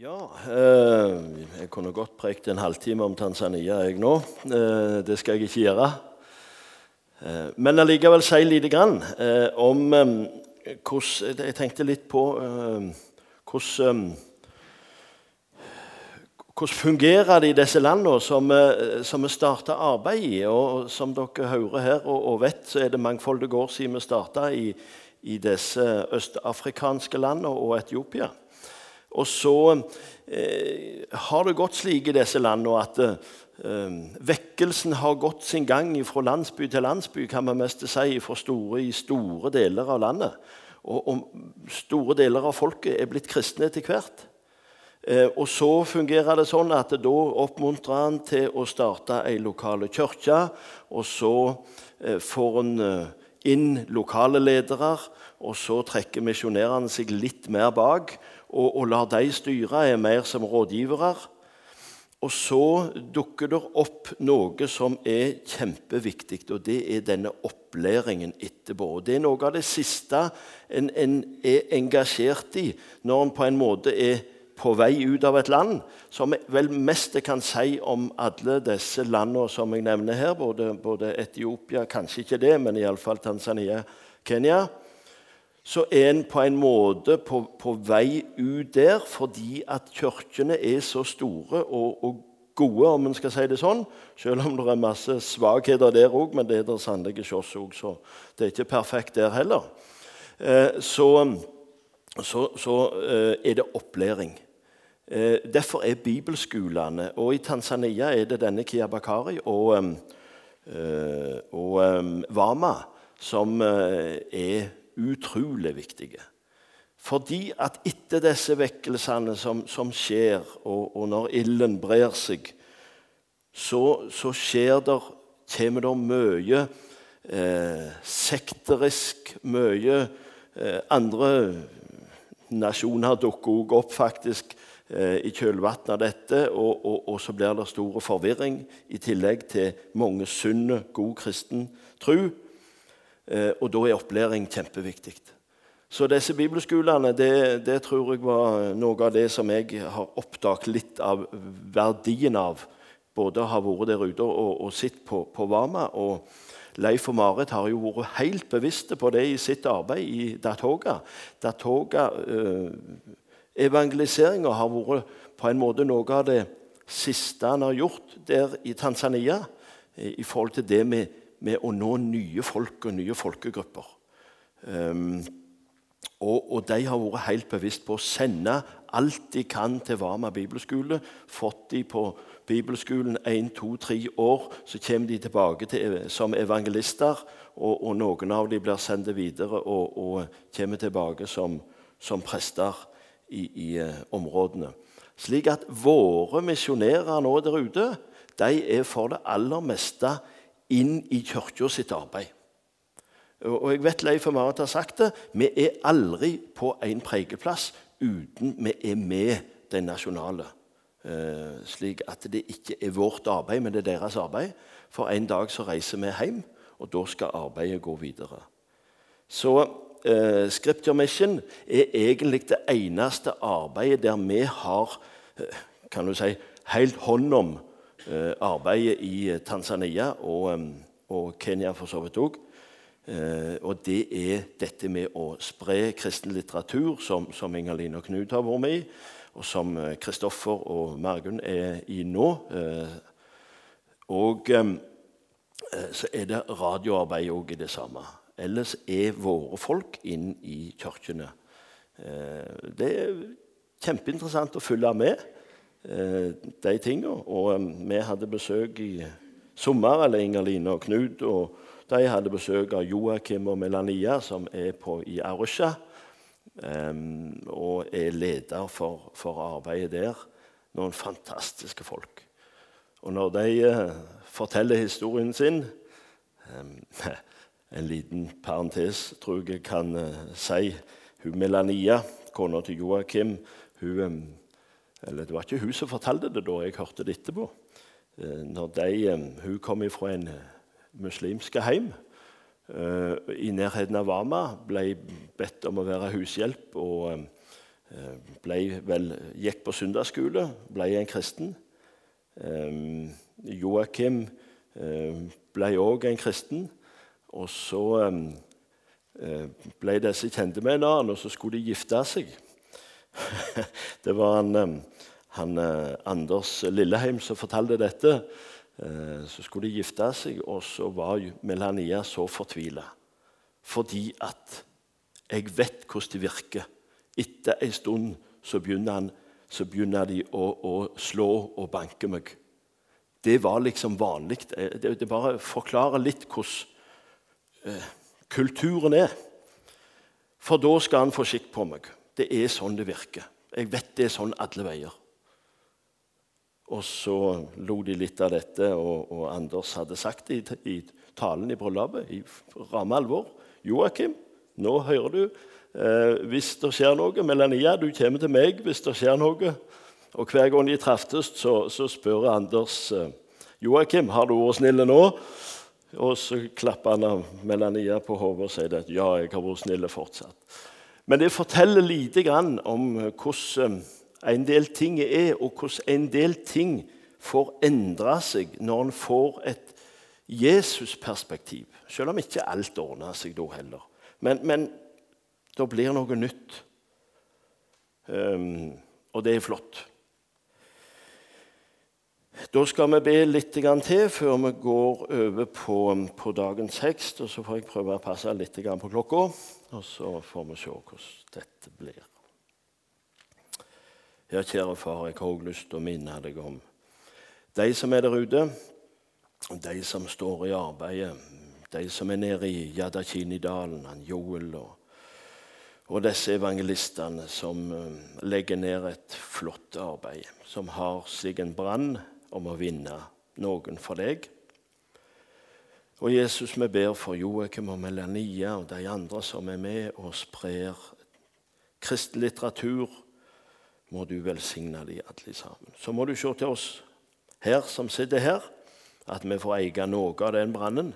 Ja, eh, jeg kunne godt prekt en halvtime om Tanzania jeg nå. Eh, det skal jeg ikke gjøre. Eh, men allikevel si lite grann eh, om eh, hvordan Jeg tenkte litt på eh, hvordan hvordan fungerer det i disse landene som, vi starta arbeid i? Og som dere hører her og, og vet, så er det mangfoldige år siden vi starta i, i disse østafrikanske landene og Etiopia. Og så eh, har det gått slik i disse landene at eh, vekkelsen har gått sin gang fra landsby til landsby, kan man mest si, fra store, i store deler av landet. Og, og store deler av folket er blitt kristne etter hvert. Eh, og så fungerer det sånn at da oppmuntrer han til å starte ei lokale kirke. Og så eh, får han eh, inn lokale ledere, og så trekker misjonærene seg litt mer bak og, og lar de styre, er mer som rådgivere. Og så dukker det opp noe som er kjempeviktig, og det er denne opplæringen etterpå. Og Det er noe av det siste en, en er engasjert i når en på en måte er på vei ut av et land, som vel mest jeg kan si om alle disse landene som jeg nevner her, både, både Etiopia, kanskje ikke det, men iallfall Tanzania, Kenya så er en på en måte på, på, vei ut der fordi at kirkene er så store og, og gode, om en skal si det sånn. Selv om det er masse svakheter der òg, men det er det sannelig hos oss òg, så det er ikke perfekt der heller. Eh, så, så, så eh, er det opplæring. Eh, derfor er bibelskolene Og i Tanzania er det denne Kiabakari og, eh, og eh, Wama som eh, er utrolig viktige. Fordi at etter disse vekkelsene som, som skjer, og, og, når ilden brer seg, så, så skjer det, kommer det mye eh, sekterisk, mye eh, Andre nasjoner dukker også opp faktisk eh, i kjølvannet av dette, og, og, og, så blir det stor forvirring i tillegg til mange sunne, god kristen tro. Eh, og da er opplæring kjempeviktig. Så disse bibelskolene det, det, tror jeg var noe av det som jeg har oppdaget litt av verdien av. Både har vært der ute og, og sett på, på Vama. Og Leif og Marit har jo vært helt bevisste på det i sitt arbeid i Datoga. Datoga eh, Evangeliseringa har vært på en måte noe av det siste han har gjort der i Tanzania i forhold til det med med å nå nye folk og nye folkegrupper. Um, og, og, de har vært helt bevisst på å sende alt de kan til Vama bibelskole. Fått de på bibelskolen én, to, tre år, så kommer de tilbake til, som evangelister. Og, og, noen av dem blir sendt videre og, og kommer tilbake som, som prester i, i uh, områdene. Slik at våre misjonærer nå der ute de er for det aller meste inn i kirka sitt arbeid. Og jeg vet Leif og Marit har sagt det. Vi er aldri på en prekeplass uten vi er med den nasjonale. Eh, slik at det ikke er vårt arbeid, men det er deres arbeid. For en dag så reiser vi hjem, og da skal arbeidet gå videre. Så eh, Scripture Mission er egentlig det eneste arbeidet der vi har eh, kan du si, helt hånd om arbeidet i eh, Tanzania og, og Kenya for så vidt òg. Eh, og det er dette med å spre kristen litteratur, som, som Inger-Line og Knut har vært med i, og som Kristoffer og Margunn er i nå. Og så er det radioarbeid òg i det samme. Ellers er våre folk inn i kirkene. Det er kjempeinteressant å følge med. Eh, de tingene. Og um, vi hadde besøk i sommer, eller Inger-Line og Knut. og De hadde besøk av Joakim og Melania, som er på, i Arusha. Um, og er leder for, for, arbeidet der. Noen fantastiske folk. Og når de uh, forteller historien sin um, En liten parentes tror jeg kan uh, si. Hun Melania, kona til Joakim, hun um, eller det var ikke hun som fortalte det da, jeg hørte det etterpå. Eh, når de, hun kom fra en eh, muslimske heim eh, i nærheten av Wama, ble bedt om å være hushjelp og Eh, vel, gikk på søndagsskole, ble en kristen. Eh, Joakim eh, ble òg en kristen. Og så ble disse kjente med annen, og så skulle de gifte seg. det var han, han, Anders Lilleheim som fortalte dette. Så skulle de gifte seg, og så var Melania så fortvila. Fordi at jeg vet hvordan det virker etter en stund så begynner, han, så begynner de å, å, slå og banke meg. Det var liksom vanlig. Det, det bare forklarer litt hvordan eh, kulturen er. For da skal han få skikk på meg. Det er sånn det virker. Jeg vet det er sånn alle veier. Og så lo de litt av dette, og, og Anders hadde sagt i, i talen i bryllupet, i ramme alvor 'Joakim, nå hører du Eh, hvis det skjer noe Melania, du kommer til meg hvis det skjer noe. Og Hver gang de traftes, så, så spør Anders eh, Joakim har du vært snill nå. Og så klapper han av Melania på hodet og sier at ja, jeg har vært snill fortsatt. Men det forteller lite grann om hvordan eh, en del ting er, og hvordan en del ting får endre seg når en får et Jesus-perspektiv. Selv om ikke alt ordner seg da heller. Men, men det blir noe nytt. Um, og det er flott. Da skal vi be litt til før vi går over på, på, dagens tekst. og Så får jeg prøve å passe litt på klokka, og så får vi se hvordan dette blir. Ja, kjære far, jeg har også lyst til å minne deg om de som er der ute, de som står i arbeidet, de som er nede i Yadakinidalen, Joel og og disse evangelistene som eh, legger ned et flott arbeid, som har seg en brann om å vinne noen for deg. Og Jesus, vi ber for Joakim og Melania og de andre som er med og sprer kristen litteratur. Må du velsigne de alle sammen. Så må du se til oss her som sitter her, at vi får eie noe av den brannen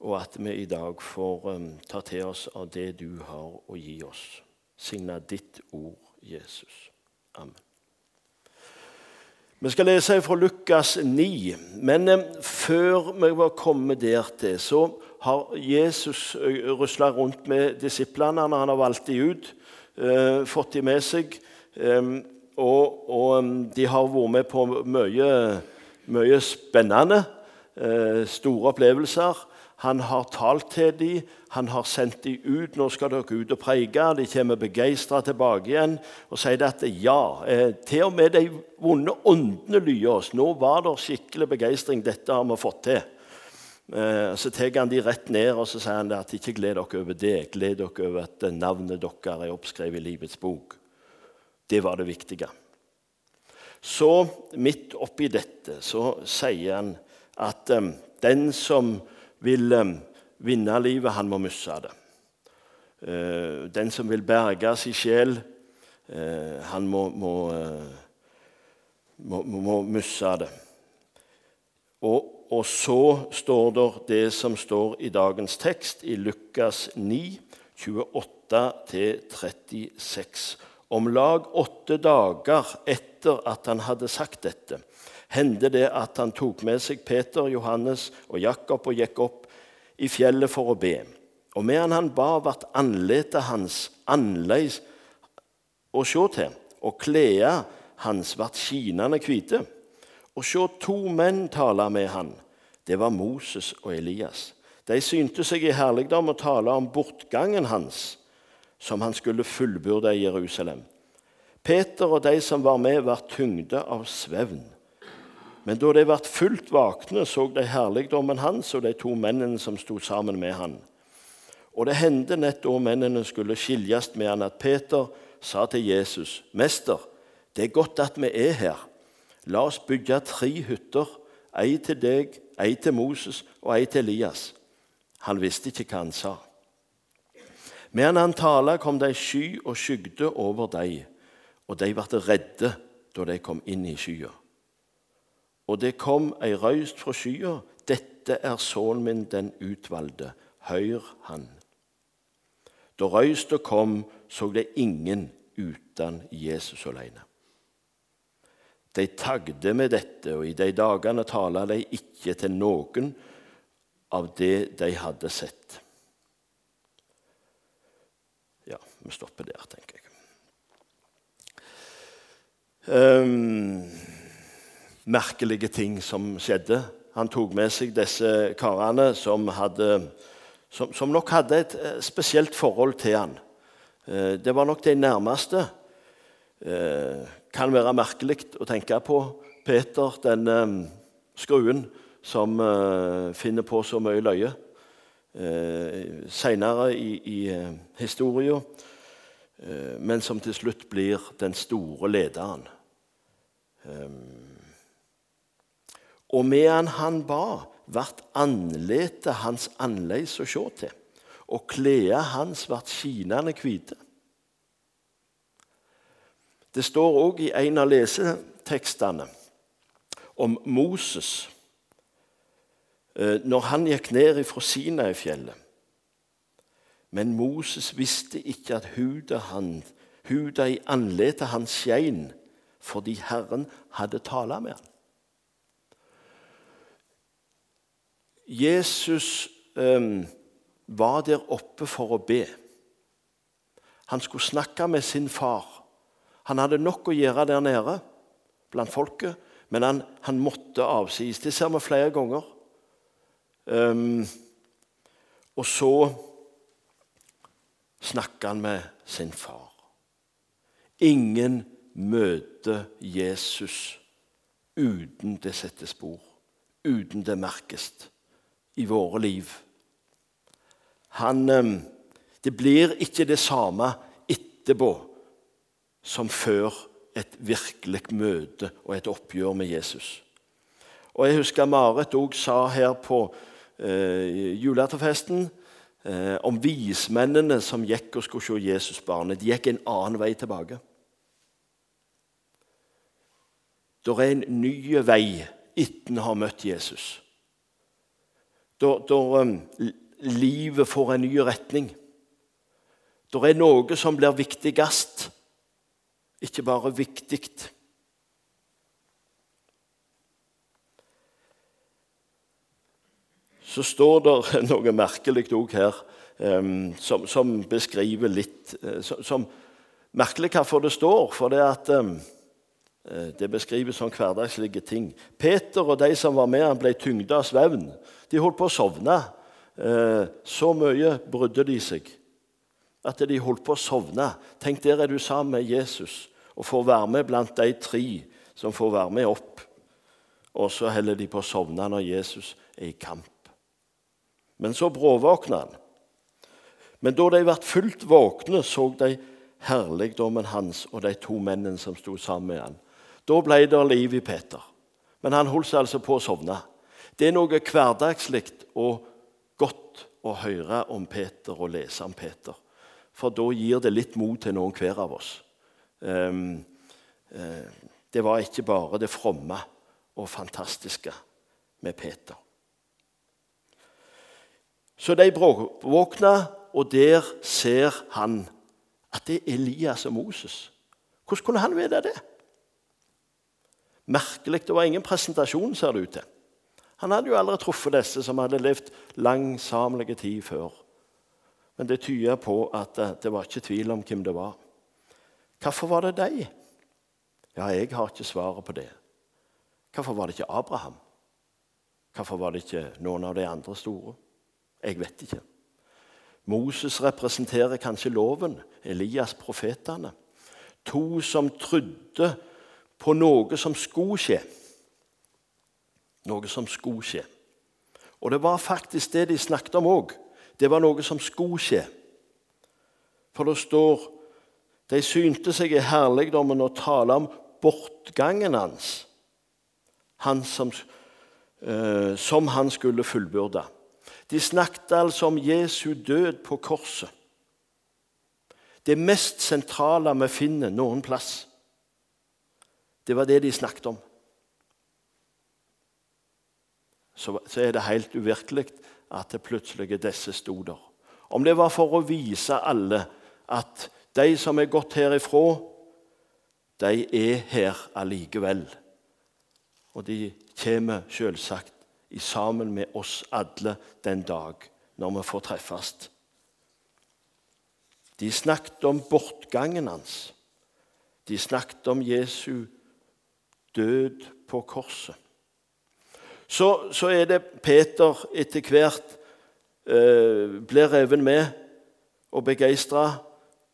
og at vi i dag får um, ta til oss av det du har å gi oss. Signa ditt ord, Jesus. Amen. Vi skal lese fra Lukas 9, men um, før vi var kommet der til, så har Jesus uh, rusla rundt med disiplene. Han har valgt de ut, uh, fått de med seg. Og, og de har vært med på mye, mye spennende, store opplevelser. Han har talt til dem, han har sendt dem ut. 'Nå skal dere ut og preike.' De kommer begeistra tilbake igjen og sier at ja, eh, til og med de vonde åndene lyer oss. Nå var det skikkelig begeistring. Dette har vi fått til. Eh, så tar han de rett ned og så sier han at ikke gled dere over det. Gled dere over at navnet deres er oppskrevet i livets bok. Det var det viktige. Så midt oppi dette så sier han at eh, den som vil eh, vinne livet, han må miste det. Eh, den som vil berge sin sjel, eh, han må, må, må, må miste det. Og, og, så står det det som står i dagens tekst, i Lukas 9, 28-36. Om lag åtte dager etter at han hadde sagt dette, hendte det at han tok med seg Peter, Johannes og Jakob og gikk opp i fjellet for å be. Og medan han ba, ble andletet hans annerledes å se til, og klærne hans ble skinende hvite. Og se, to menn tale med han. Det var Moses og Elias. De synte seg i herligdom å tale om bortgangen hans, som han skulle fullbyrde i Jerusalem. Peter og de som var med, var tyngde av svevn. Men da de ble fullt vakne, så de herligdommen hans og de to mennene som sto sammen med han. Og det hendte nett da mennene skulle skiljes med han, at Peter sa til Jesus.: Mester, det er godt at vi er her. La oss bygge tre hytter, ei til deg, ei til Moses og ei til Elias. Han visste ikke hva han sa. Medan han tala, kom ei sky og skygde over dem, og de ble redde da de kom inn i skya. Og det kom ei røyst fra skya. Dette er sønnen min, den utvalgte. Hør han. Da røysta kom, så det ingen uten Jesus alene. De tagde med dette, og i de dagene tala de ikke til noen av det de hadde sett. Ja, vi stopper der, tenker jeg. Um, merkelige ting som skjedde. Han tok med seg disse karene som, hadde, som, som nok hadde et eh, spesielt forhold til han. Uh, det var nok de nærmeste. Uh, kan være merkelig å tenke på. Peter, den skruen som finner på så mye løye. Seinere i, i historien, men som til slutt blir den store lederen. Um, og medan han ba, vart andletet hans annerledes å se til, og klærne hans vart skinende hvite. Det står òg i en av lesetekstene om Moses når han gikk ned fra Sinai-fjellet. Men Moses visste ikke at huda, han, huda i andletet hans skein fordi Herren hadde tala med ham. Jesus um, var der oppe for å be. Han skulle snakke med sin far. Han hadde nok å gjøre der nede blant folket, men han, han måtte avsies. Det ser vi flere ganger. Um, og så snakker han med sin far. Ingen møter Jesus uten det setter spor, uten det merkes i våre liv. Han, det blir ikke det samme etterpå som før et virkelig møte og et oppgjør med Jesus. Og Jeg husker Marit òg sa her på eh, juleaftenfesten eh, om vismennene som gikk og skulle se Jesusbarnet. De gikk en annen vei tilbake. Det er en ny vei etter å ha møtt Jesus. Da, da um, livet får en ny retning. Det er noe som blir viktigst, ikke bare viktig. Så står det noe merkelig òg her um, som, som, beskriver litt uh, som, som, Merkelig hvorfor det står, for det at um, det beskrives som hverdagslige ting. Peter og de som var med han ble tyngde av svevn. De holdt på å sovne. Eh, så mye brydde de seg at de holdt på å sovne. Tenk, der er du sammen med Jesus og får være med blant de tre som får være med opp. Og så holder de på å sovne når Jesus er i kamp. Men så bråvåkna han. Men da de ble fullt våkne, så de herligdommen hans og de to mennene som sto sammen med han. Da ble det liv i Peter. Men han holdt seg altså på å sovne. Det er noe hverdagslig og godt å høre om Peter og lese om Peter. For da gir det litt mot til noen hver av oss. Um, uh, det var ikke bare det fromme og fantastiske med Peter. Så de våkna, og der ser han at det er Elias og Moses. Hvordan kunne han vite det? Merkelig. Det var ingen presentasjon, ser det ut til. Han hadde jo aldri truffet disse som hadde levd langsamlige tid før. Men det tyder på at eh, det var ikke tvil om hvem det var. Hvorfor var det de? Ja, jeg har ikke svaret på det. Hvorfor var det ikke Abraham? Hvorfor var det ikke noen av de andre store? Jeg vet ikke. Moses representerer kanskje loven, Elias profetene. To som trodde på noe som skulle skje noe som skulle skje. Og det var faktisk det de snakket om òg. Det var noe som skulle skje. For det står De synte seg i herligdommen å tale om bortgangen hans, han som, eh, som han skulle fullbyrde. De snakket altså om Jesu død på korset. Det mest sentrale vi finner noen plass. Det var det de snakket om så, så er det helt uvirkelig at det plutselig disse sto der. Om det var for å vise alle at de som er gått herifra, de er her allikevel. Og de kommer selvsagt sammen med oss alle den dag når vi får treffes. De snakket om bortgangen hans. De snakket om Jesu død på korset. Så, så er det Peter etter hvert eh, blir revet med og begeistra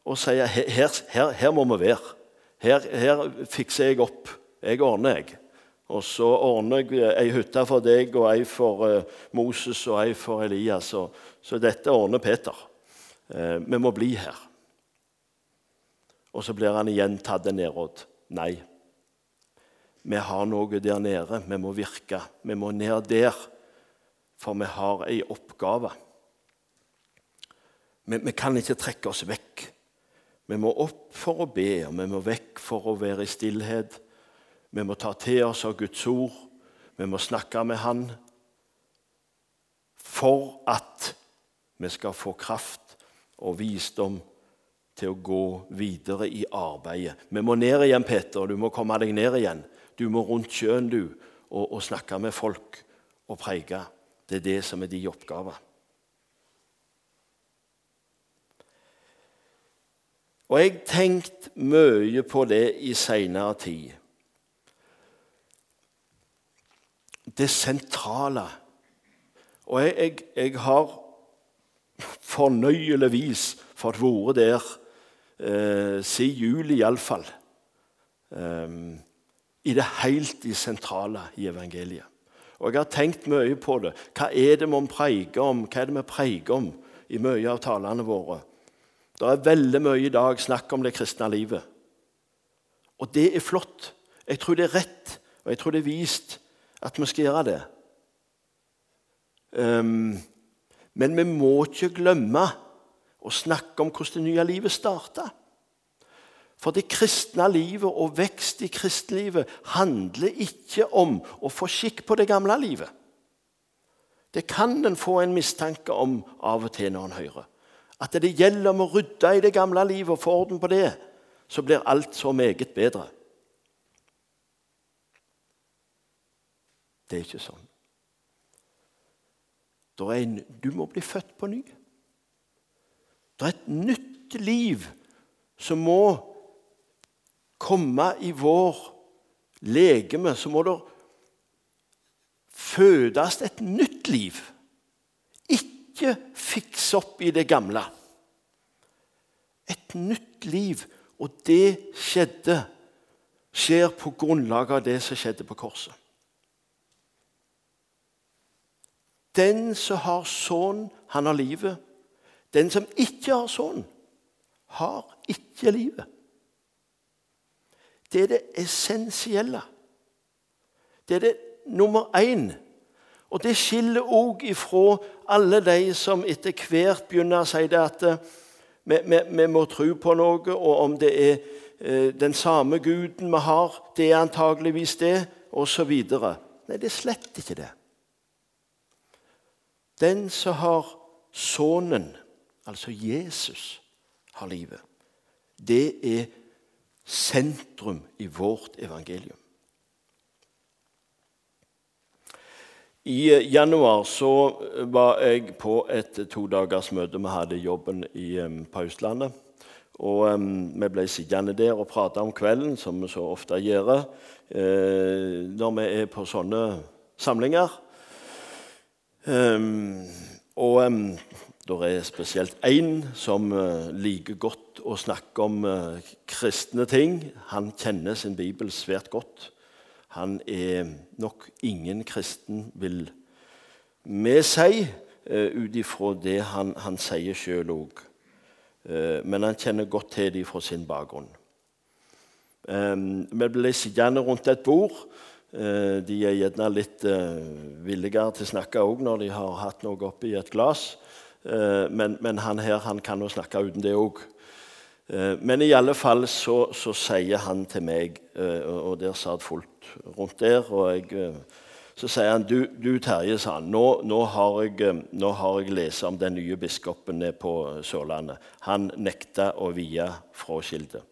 og sier her, her, her, må vi være. Her, her, fikser jeg opp. Jeg ordner, jeg. Og så ordner jeg ei hytte for deg og ei for uh, Moses og ei for Elias. Så, så dette ordner Peter. Eh, vi må bli her. Og så blir han igjen tatt en nedråd. Nei. Vi har noe der nede. Vi må virke. Vi må ned der, for vi har ei oppgave. Men vi kan ikke trekke oss vekk. Vi må opp for å be, og vi må vekk for å være i stillhet. Vi må ta til oss av Guds ord. Vi må snakke med Han for at vi skal få kraft og visdom til å gå videre i arbeidet. Vi må ned igjen, Peter. Du må komme deg ned igjen. Du må rundt sjøen du, og, og snakke med folk og preike. Det er det som er din oppgave. Og jeg har tenkt mye på det i seinere tid. Det sentrale. Og jeg, jeg, jeg har fornøyeligvis fått vært der eh, siden juli iallfall. Um, i det helt i sentrale i evangeliet. Og Jeg har tenkt mye på det. Hva er det vi preger om? Hva er det vi preger om i mye av talene våre? Det er veldig mye i dag snakk om det kristne livet. Og det er flott. Jeg tror det er rett, og jeg tror det er vist at vi skal gjøre det. Um, men vi må ikke glemme å snakke om hvordan det nye livet starta. For det kristne livet og vekst i kristenlivet handler ikke om å få skikk på det gamle livet. Det kan en få en mistanke om av og til når en hører. At det gjelder om å rydde i det gamle livet og få orden på det. Så blir alt så meget bedre. Det er ikke sånn. En, du må bli født på ny. Det er et nytt liv som må komme i vår legeme, så må det fødes et nytt liv. Ikke fikse opp i det gamle. Et nytt liv. Og det skjedde, skjer på grunnlag av det som skjedde på korset. Den som har sønn, han har livet. Den som ikke har sønn, har ikke livet. Det er det essensielle. Det er det nummer én. Og det skiller òg ifra alle de som etter hvert begynner å si det at eh, vi, vi, vi må tro på noe, og om det er eh, den samme guden vi har, det er antageligvis det, osv. Nei, det er slett ikke det. Den som har Sønnen, altså Jesus, har livet. Det er sentrum i vårt evangelium. I eh, januar så var jeg på et todagers møte. Vi hadde jobben i, på Østlandet. Og um, Vi ble sittende der og prate om kvelden, som vi så ofte gjør eh, når vi er på sånne samlinger. Um, og um, det er spesielt én som uh, liker godt å snakke om uh, kristne ting. Han kjenner sin bibel svært godt. Han er nok ingen kristen, vil vi si, uh, ut ifra det han, han sier sjøl òg. Uh, men han kjenner godt til dem fra sin bakgrunn. Um, vi ble sittende rundt et bord. Uh, de er gjerne litt uh, villigere til å snakke òg når de har hatt noe oppi et glass. Men, men, han her han kan jo snakke uten det òg. Eh, men i alle fall så, så sier han til meg, eh, og der satt folk rundt der, og jeg eh, Så sier han du, du Terje, sa han, nå, nå, har jeg, nå har jeg lest om den nye biskopen på Sørlandet. Han nekta å vie kilde.»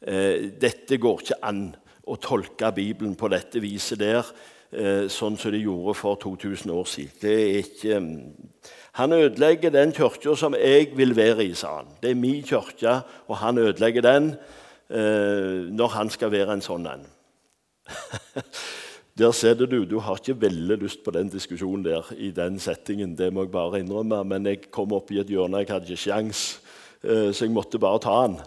dette går ikke an å tolke Bibelen på dette viset der, sånn som de gjorde for 2000 år siden. Ikke... Mm, han ødelegger den kirka som jeg vil være i, sa han. Det er min kirke, og han ødelegger den eh, når han skal være en sånn en. Der ser du, du har ikke veldig lyst på den diskusjonen der i den settingen. Det må jeg bare innrømme. Men jeg kom opp i et hjørne, jeg hadde ikke sjans, eh, så jeg måtte bare ta den.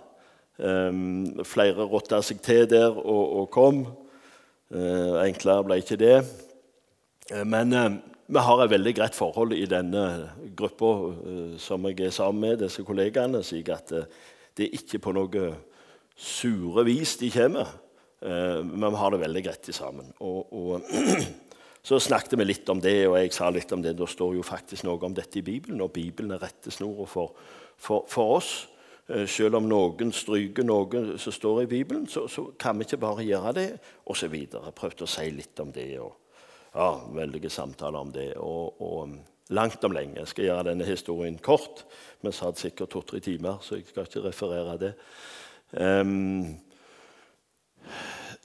Um, flere rotta seg til der og, og kom. Uh, enklere ble ikke det. Uh, men uh, vi har et veldig greit forhold i denne gruppa som jeg er sammen med, disse kollegaene. slik at det er ikke på noe sure vis de kommer. Eh, men vi har det veldig greit sammen. Og, og så snakket vi litt om det, og jeg sa litt om det. Da står jo faktisk noe om dette i Bibelen, og Bibelen er rettesnora for, for, for, oss. Eh, selv om noen stryker noe som står i Bibelen, så, så kan vi ikke bare gjøre det. Og så. Jeg prøvde å si litt om det. og ja, Veldige samtaler om det. og, og langt om lenge. Jeg skal gjøre denne historien kort. Vi satt sikkert to-tre timer, så jeg skal ikke referere det. Um,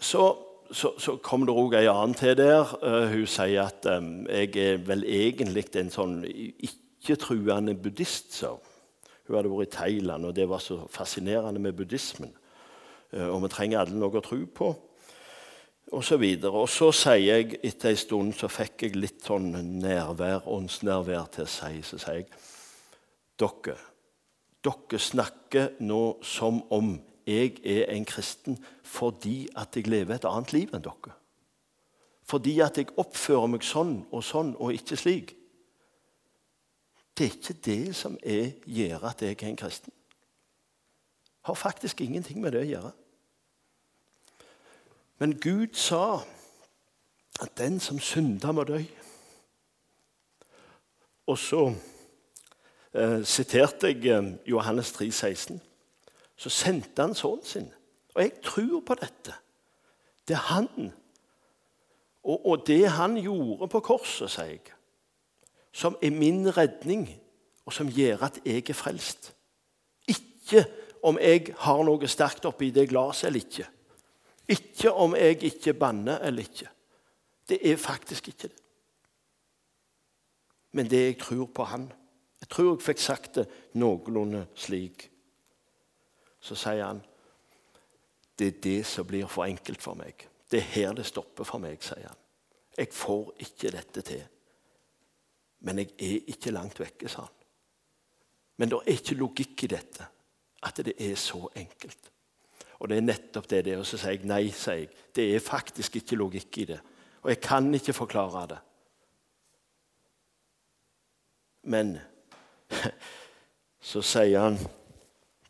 så, så, så kom det òg ei annen til der. Uh, hun sier at um, jeg er vel egentlig en sånn ikke-truende buddhist. Så. Hun hadde vært i Thailand, og det var så fascinerende med buddhismen. Uh, og vi trenger alle noe å tro på. Og så, videre. og så sier jeg etter en stund så fikk jeg litt sånn nærvær, åndsnærvær til å si. Så sier jeg dere, dere snakker nå som om jeg er en kristen fordi at jeg lever et annet liv enn dere. Fordi at jeg oppfører meg sånn og sånn og ikke slik. Det er ikke det som er, gjør at jeg er en kristen. Har faktisk ingenting med det å gjøre. Men Gud sa at den som synder, må dø. Og så eh, siterte jeg eh, Johannes 3, 16 så sendte han sønnen sin. Og jeg tror på dette. Det er han. Og, og det han gjorde på korset, sier jeg, som er min redning, og som gjør at jeg er frelst. Ikke om jeg har noe sterkt oppi det glasset eller ikke. Ikke om jeg ikke banner eller ikke. Det er faktisk ikke det. Men det jeg tror på Han. Jeg tror jeg fikk sagt det noenlunde slik så sier han det er det som blir for enkelt for meg. Det er her det stopper for meg, sier han. Jeg får ikke dette til. Men jeg er ikke langt vekke, sa han. Men det er ikke logikk i dette, at det er så enkelt. Og det er nettopp det det er. Og så sier jeg nei, sier jeg. Det er faktisk ikke logikk i det. Og jeg kan ikke forklare det. Men så sier han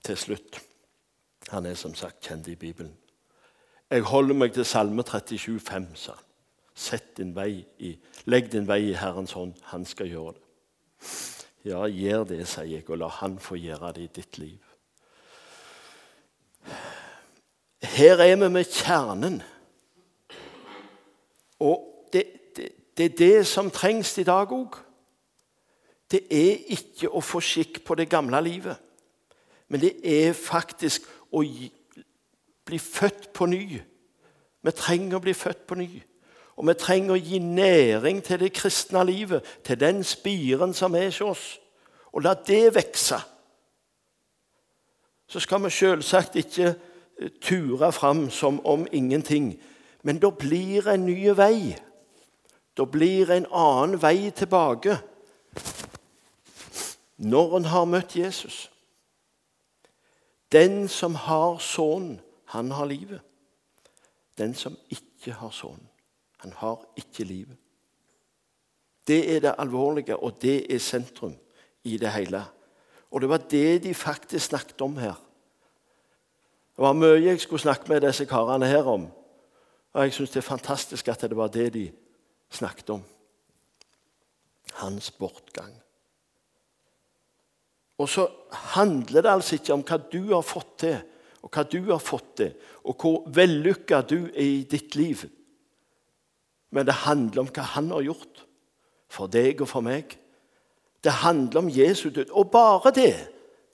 til slutt han er som sagt kjent i Bibelen. Jeg holder meg til Salme 37, 37,5, sa han. Sett din vei i, legg din vei i Herrens hånd. Han skal gjøre det. Ja, gjør det, sier jeg, og la Han få gjøre det i ditt liv. Her er vi med kjernen. Og det, det, det er det som trengs i dag òg. Det er ikke å få skikk på det gamle livet, men det er faktisk å bli født på ny. Vi trenger å bli født på ny. Og vi trenger å gi næring til det kristne livet, til den spiren som er hos oss. Og la det vokse. Så skal vi selvsagt ikke eh, ture fram som om ingenting. Men da blir det en ny vei. Da blir det en annen vei tilbake når en har møtt Jesus. Den som har Sønnen, han har livet. Den som ikke har Sønnen, han har ikke livet. Det er det alvorlige, og det er sentrum i det hele. Og det var det de faktisk snakket om her. Det var mye jeg skulle snakke med disse karene her om. Og jeg syns det er fantastisk at det var det de snakket om. Hans bortgang. Og så handler det altså ikke om hva du har fått til, og hva du har fått til, og hvor vellykka du er i ditt liv. Men det handler om hva han har gjort for deg og for meg. Det handler om Jesu død, og bare det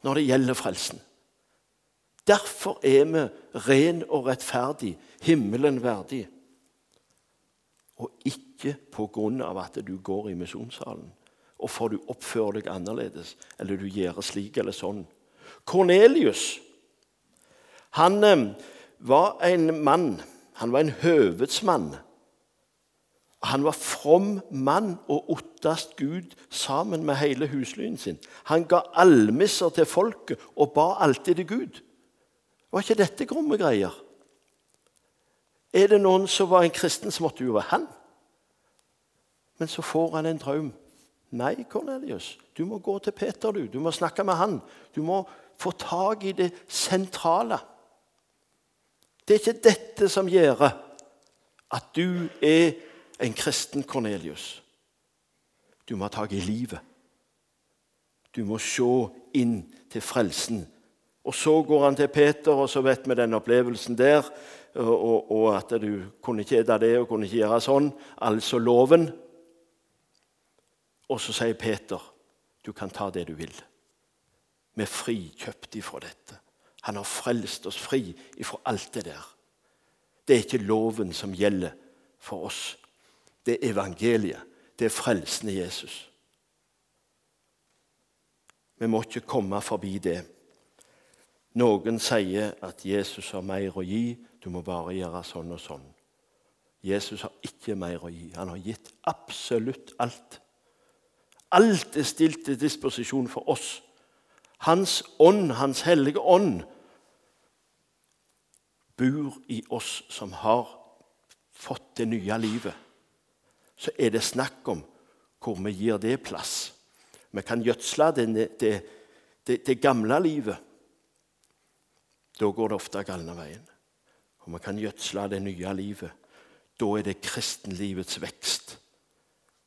når det gjelder frelsen. Derfor er vi ren og rettferdig, himmelen verdig. Og ikke på grunn av at du går i misjonssalen og får du oppføre deg annerledes eller du gjør slik eller sånn. Kornelius han eh, var en mann. Han var en høvedsmann. Han var from mann og ottast Gud sammen med hele huslyen sin. Han ga almisser til folket og ba alltid til Gud. Var ikke dette gromme greier? Er det noen som var en kristen, så måtte jo være han. Men så får han en drøm. Nei, Kornelius, du må gå til Peter. Du Du må snakke med han. Du må få tak i det sentrale. Det er ikke dette som gjør at du er en kristen Kornelius. Du må ha tak i livet. Du må se inn til frelsen. Og Så går han til Peter, og så vet vi den opplevelsen der. Og, og at du kunne ikke ete det og kunne ikke gjøre sånn. Altså loven. Og så sier Peter, 'Du kan ta det du vil.' Vi er frikjøpt ifra dette. Han har frelst oss fri ifra alt det der. Det er ikke loven som gjelder for oss. Det er evangeliet. Det er frelsen i Jesus. Vi må ikke komme forbi det. Noen sier at Jesus har mer å gi, du må bare gjøre sånn og sånn. Jesus har ikke mer å gi. Han har gitt absolutt alt. Alt er stilt til disposisjon for oss. Hans ånd, Hans hellige ånd, bor i oss som har fått det nye livet. Så er det snakk om hvor vi gir det plass. Vi kan gjødsle det, det, det, det gamle livet. Da går det ofte galne veien. Og vi kan gjødsle det nye livet. Da er det kristenlivets vekst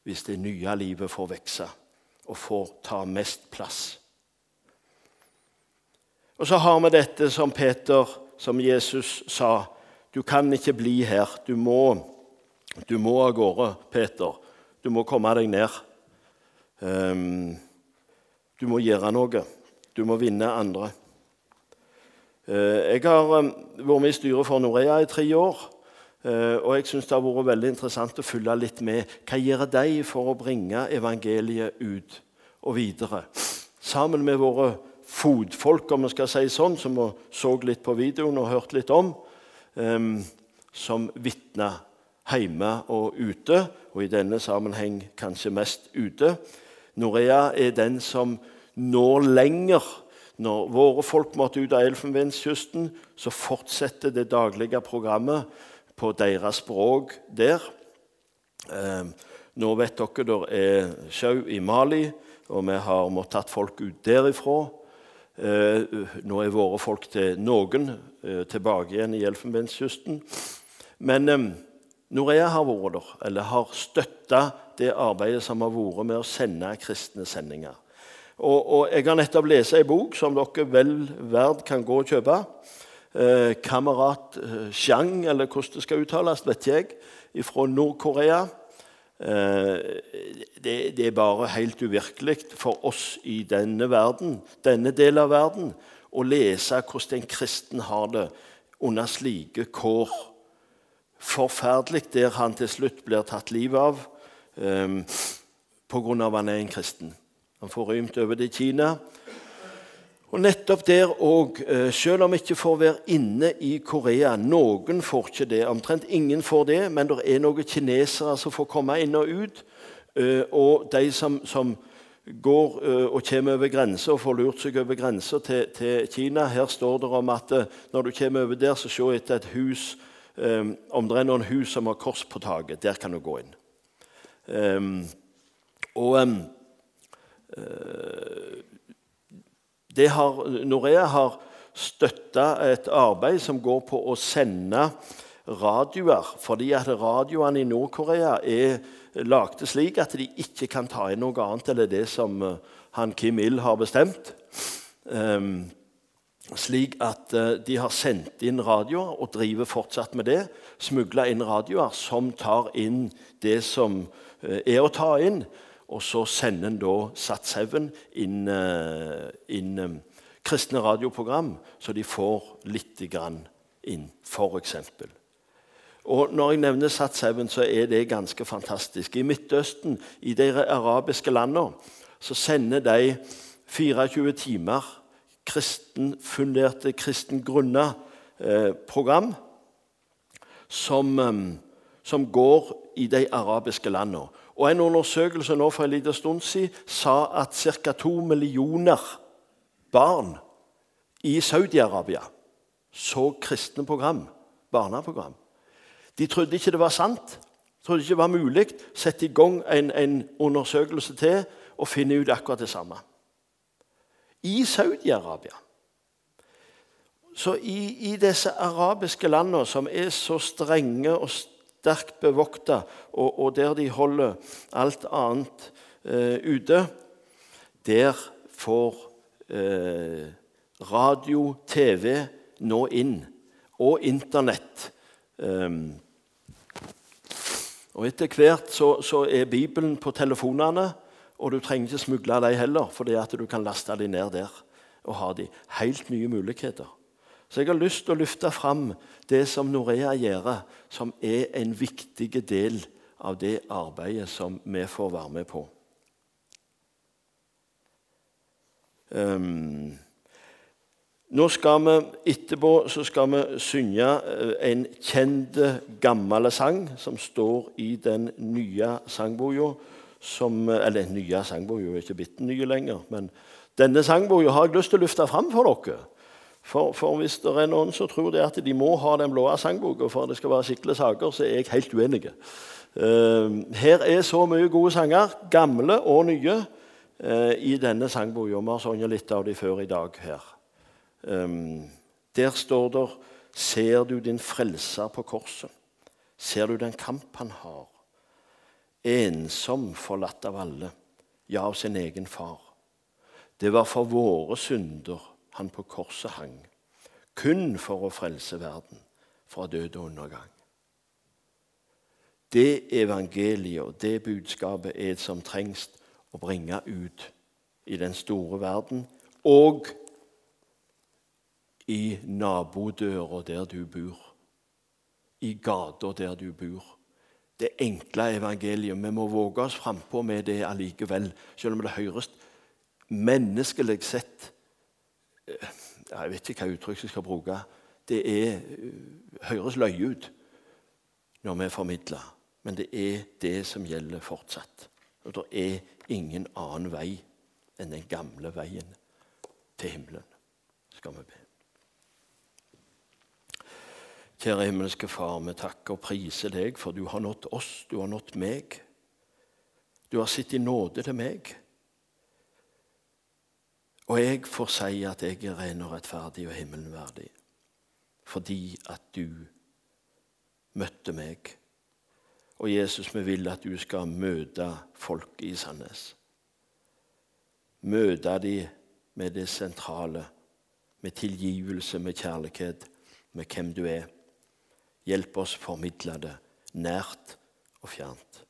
hvis det nye livet får vokse og får ta mest plass. Og så har vi dette som Peter, som Jesus sa. Du kan ikke bli her. Du må, du må av gårde, Peter. Du må komme deg ned. Um, du må gjøre noe. Du må vinne andre. Uh, jeg har um, vært med i styret for Norea i tre år. Uh, og jeg synes Det har vært veldig interessant å følge litt med. Hva gjør de for å bringe evangeliet ut og videre? Sammen med våre fotfolk, om vi skal si sånn, som vi så litt på videoen og hørte litt om, um, som vitna hjemme og ute, og i denne sammenheng kanskje mest ute. Norea er den som når lenger. Når våre folk måtte ut av Elfenbenskysten, så fortsetter det daglige programmet på deres språk der. Eh, nå vet dere det er sjau i Mali, og vi har måttet tatt folk ut derifra. Eh, nå er våre folk til noen eh, tilbake igjen i Elfenbenskysten. Men eh, Norea har vært der, eller har støtta det arbeidet som har vært med å sende kristne sendinger. Og, og Jeg har nettopp lest ei bok som dere vel verd kan gå og kjøpe eh, kamerat Chang, Zhang, eller hvordan det skal uttales, vet jeg, fra Nord-Korea. Eh, det, det, er bare helt uvirkelig for oss i denne verden, denne delen av verden å lese hvordan en kristen har det under slike kår. Forferdelig der han til slutt blir tatt livet av eh, pga. at han er en kristen. Han får rymt over til Kina. Og nettopp der òg, eh, selv om vi ikke får være inne i Korea Noen får ikke det, omtrent ingen får det, men det er noen kinesere som får komme inn og ut. Eh, og de som, som går eh, og kommer over grensa og får lurt seg over grensa til, til, Kina Her står det om at når du kommer over der, så se etter et hus Om det er noen hus som har kors på taket, der kan du gå inn. og har, Norea har støtta et arbeid som går på å sende radioer, fordi at radioene i Nord-Korea er lagde slik at de ikke kan ta inn noe annet enn det som eh, han Kim Il har bestemt. Um, slik at eh, de har sendt inn radioer og driver fortsatt med det. Smugla inn radioer som tar inn det som eh, er å ta inn. Og så sender en da Satshaugen inn, eh, inn kristne radioprogram, så de får litt grann inn, f.eks. Og Når jeg nevner Satshaugen, så er det ganske fantastisk. I Midtøsten, i de arabiske landene, så sender de 24 timer kristenfunderte, kristengrunna eh, program som, eh, som, går i de arabiske landene. Og En undersøkelse nå for en liten stund siden sa at ca. to millioner barn i Saudi-Arabia så kristne program, barneprogram. De trodde ikke det var sant, trodde ikke det var mulig. Sette i gang en, en undersøkelse til og finne ut akkurat det samme i Saudi-Arabia. Så i, i, disse arabiske landene, som er så strenge og sterkt bevokta, og, og, der de holder alt annet eh, ute, der får eh, radio, TV nå inn, og Internett. Um, og Etter hvert så, så er Bibelen på telefonene. Og du trenger ikke smugle dem heller, at du kan laste dem ned der og ha de. Helt nye muligheter. Så jeg har lyst til å løfte fram det som Norea gjør, som er en viktig del av det arbeidet som vi får være med på. Um, nå skal vi etterpå så skal vi synge eh, en kjent, gammel sang som står i den nye sangboka som Eller nye sangboka er ikke bitte nye lenger. Men denne sangboka har jeg lyst til å løfte fram for dere. For, for, hvis det er noen som tror det at de må ha den blå sangboka for at det skal være skikkelige saker, så er jeg helt uenig. Uh, her er så mye gode sanger, gamle og nye, uh, i denne sangboka. Vi har sunget litt av dem før i dag her. Um, der står det Ser du din frelser på korset? Ser du den kamp han har? Ensom, forlatt av alle, ja, av sin egen far. Det var for våre synder han på korset hang, kun for å frelse verden fra død og undergang. Det evangeliet og det budskapet er det som trengs å bringe ut i den store verden, og i nabodøra der du bor, i gata der du bor det enkle evangeliet. Vi må våge oss frampå med det allikevel, selv om det høres menneskelig sett eh, Jeg vet ikke hva uttrykk jeg skal bruke. Det er, eh, høres løye ut når vi formidler, men det er det som gjelder fortsatt. Og det er ingen annen vei enn den gamle veien til himmelen. Skal vi be. Kjære himmelske Far, vi takker og priser deg, for du har nådd oss, du har nådd meg. Du har sett i nåde til meg. Og jeg får si at jeg er ren og rettferdig og himmelen verdig, fordi at du møtte meg. Og Jesus, vi vil at du skal møte folk i Sandnes. Møte dem med det sentrale, med tilgivelse, med kjærlighet, med hvem du er. Hjelp oss formidle det nært og fjernt.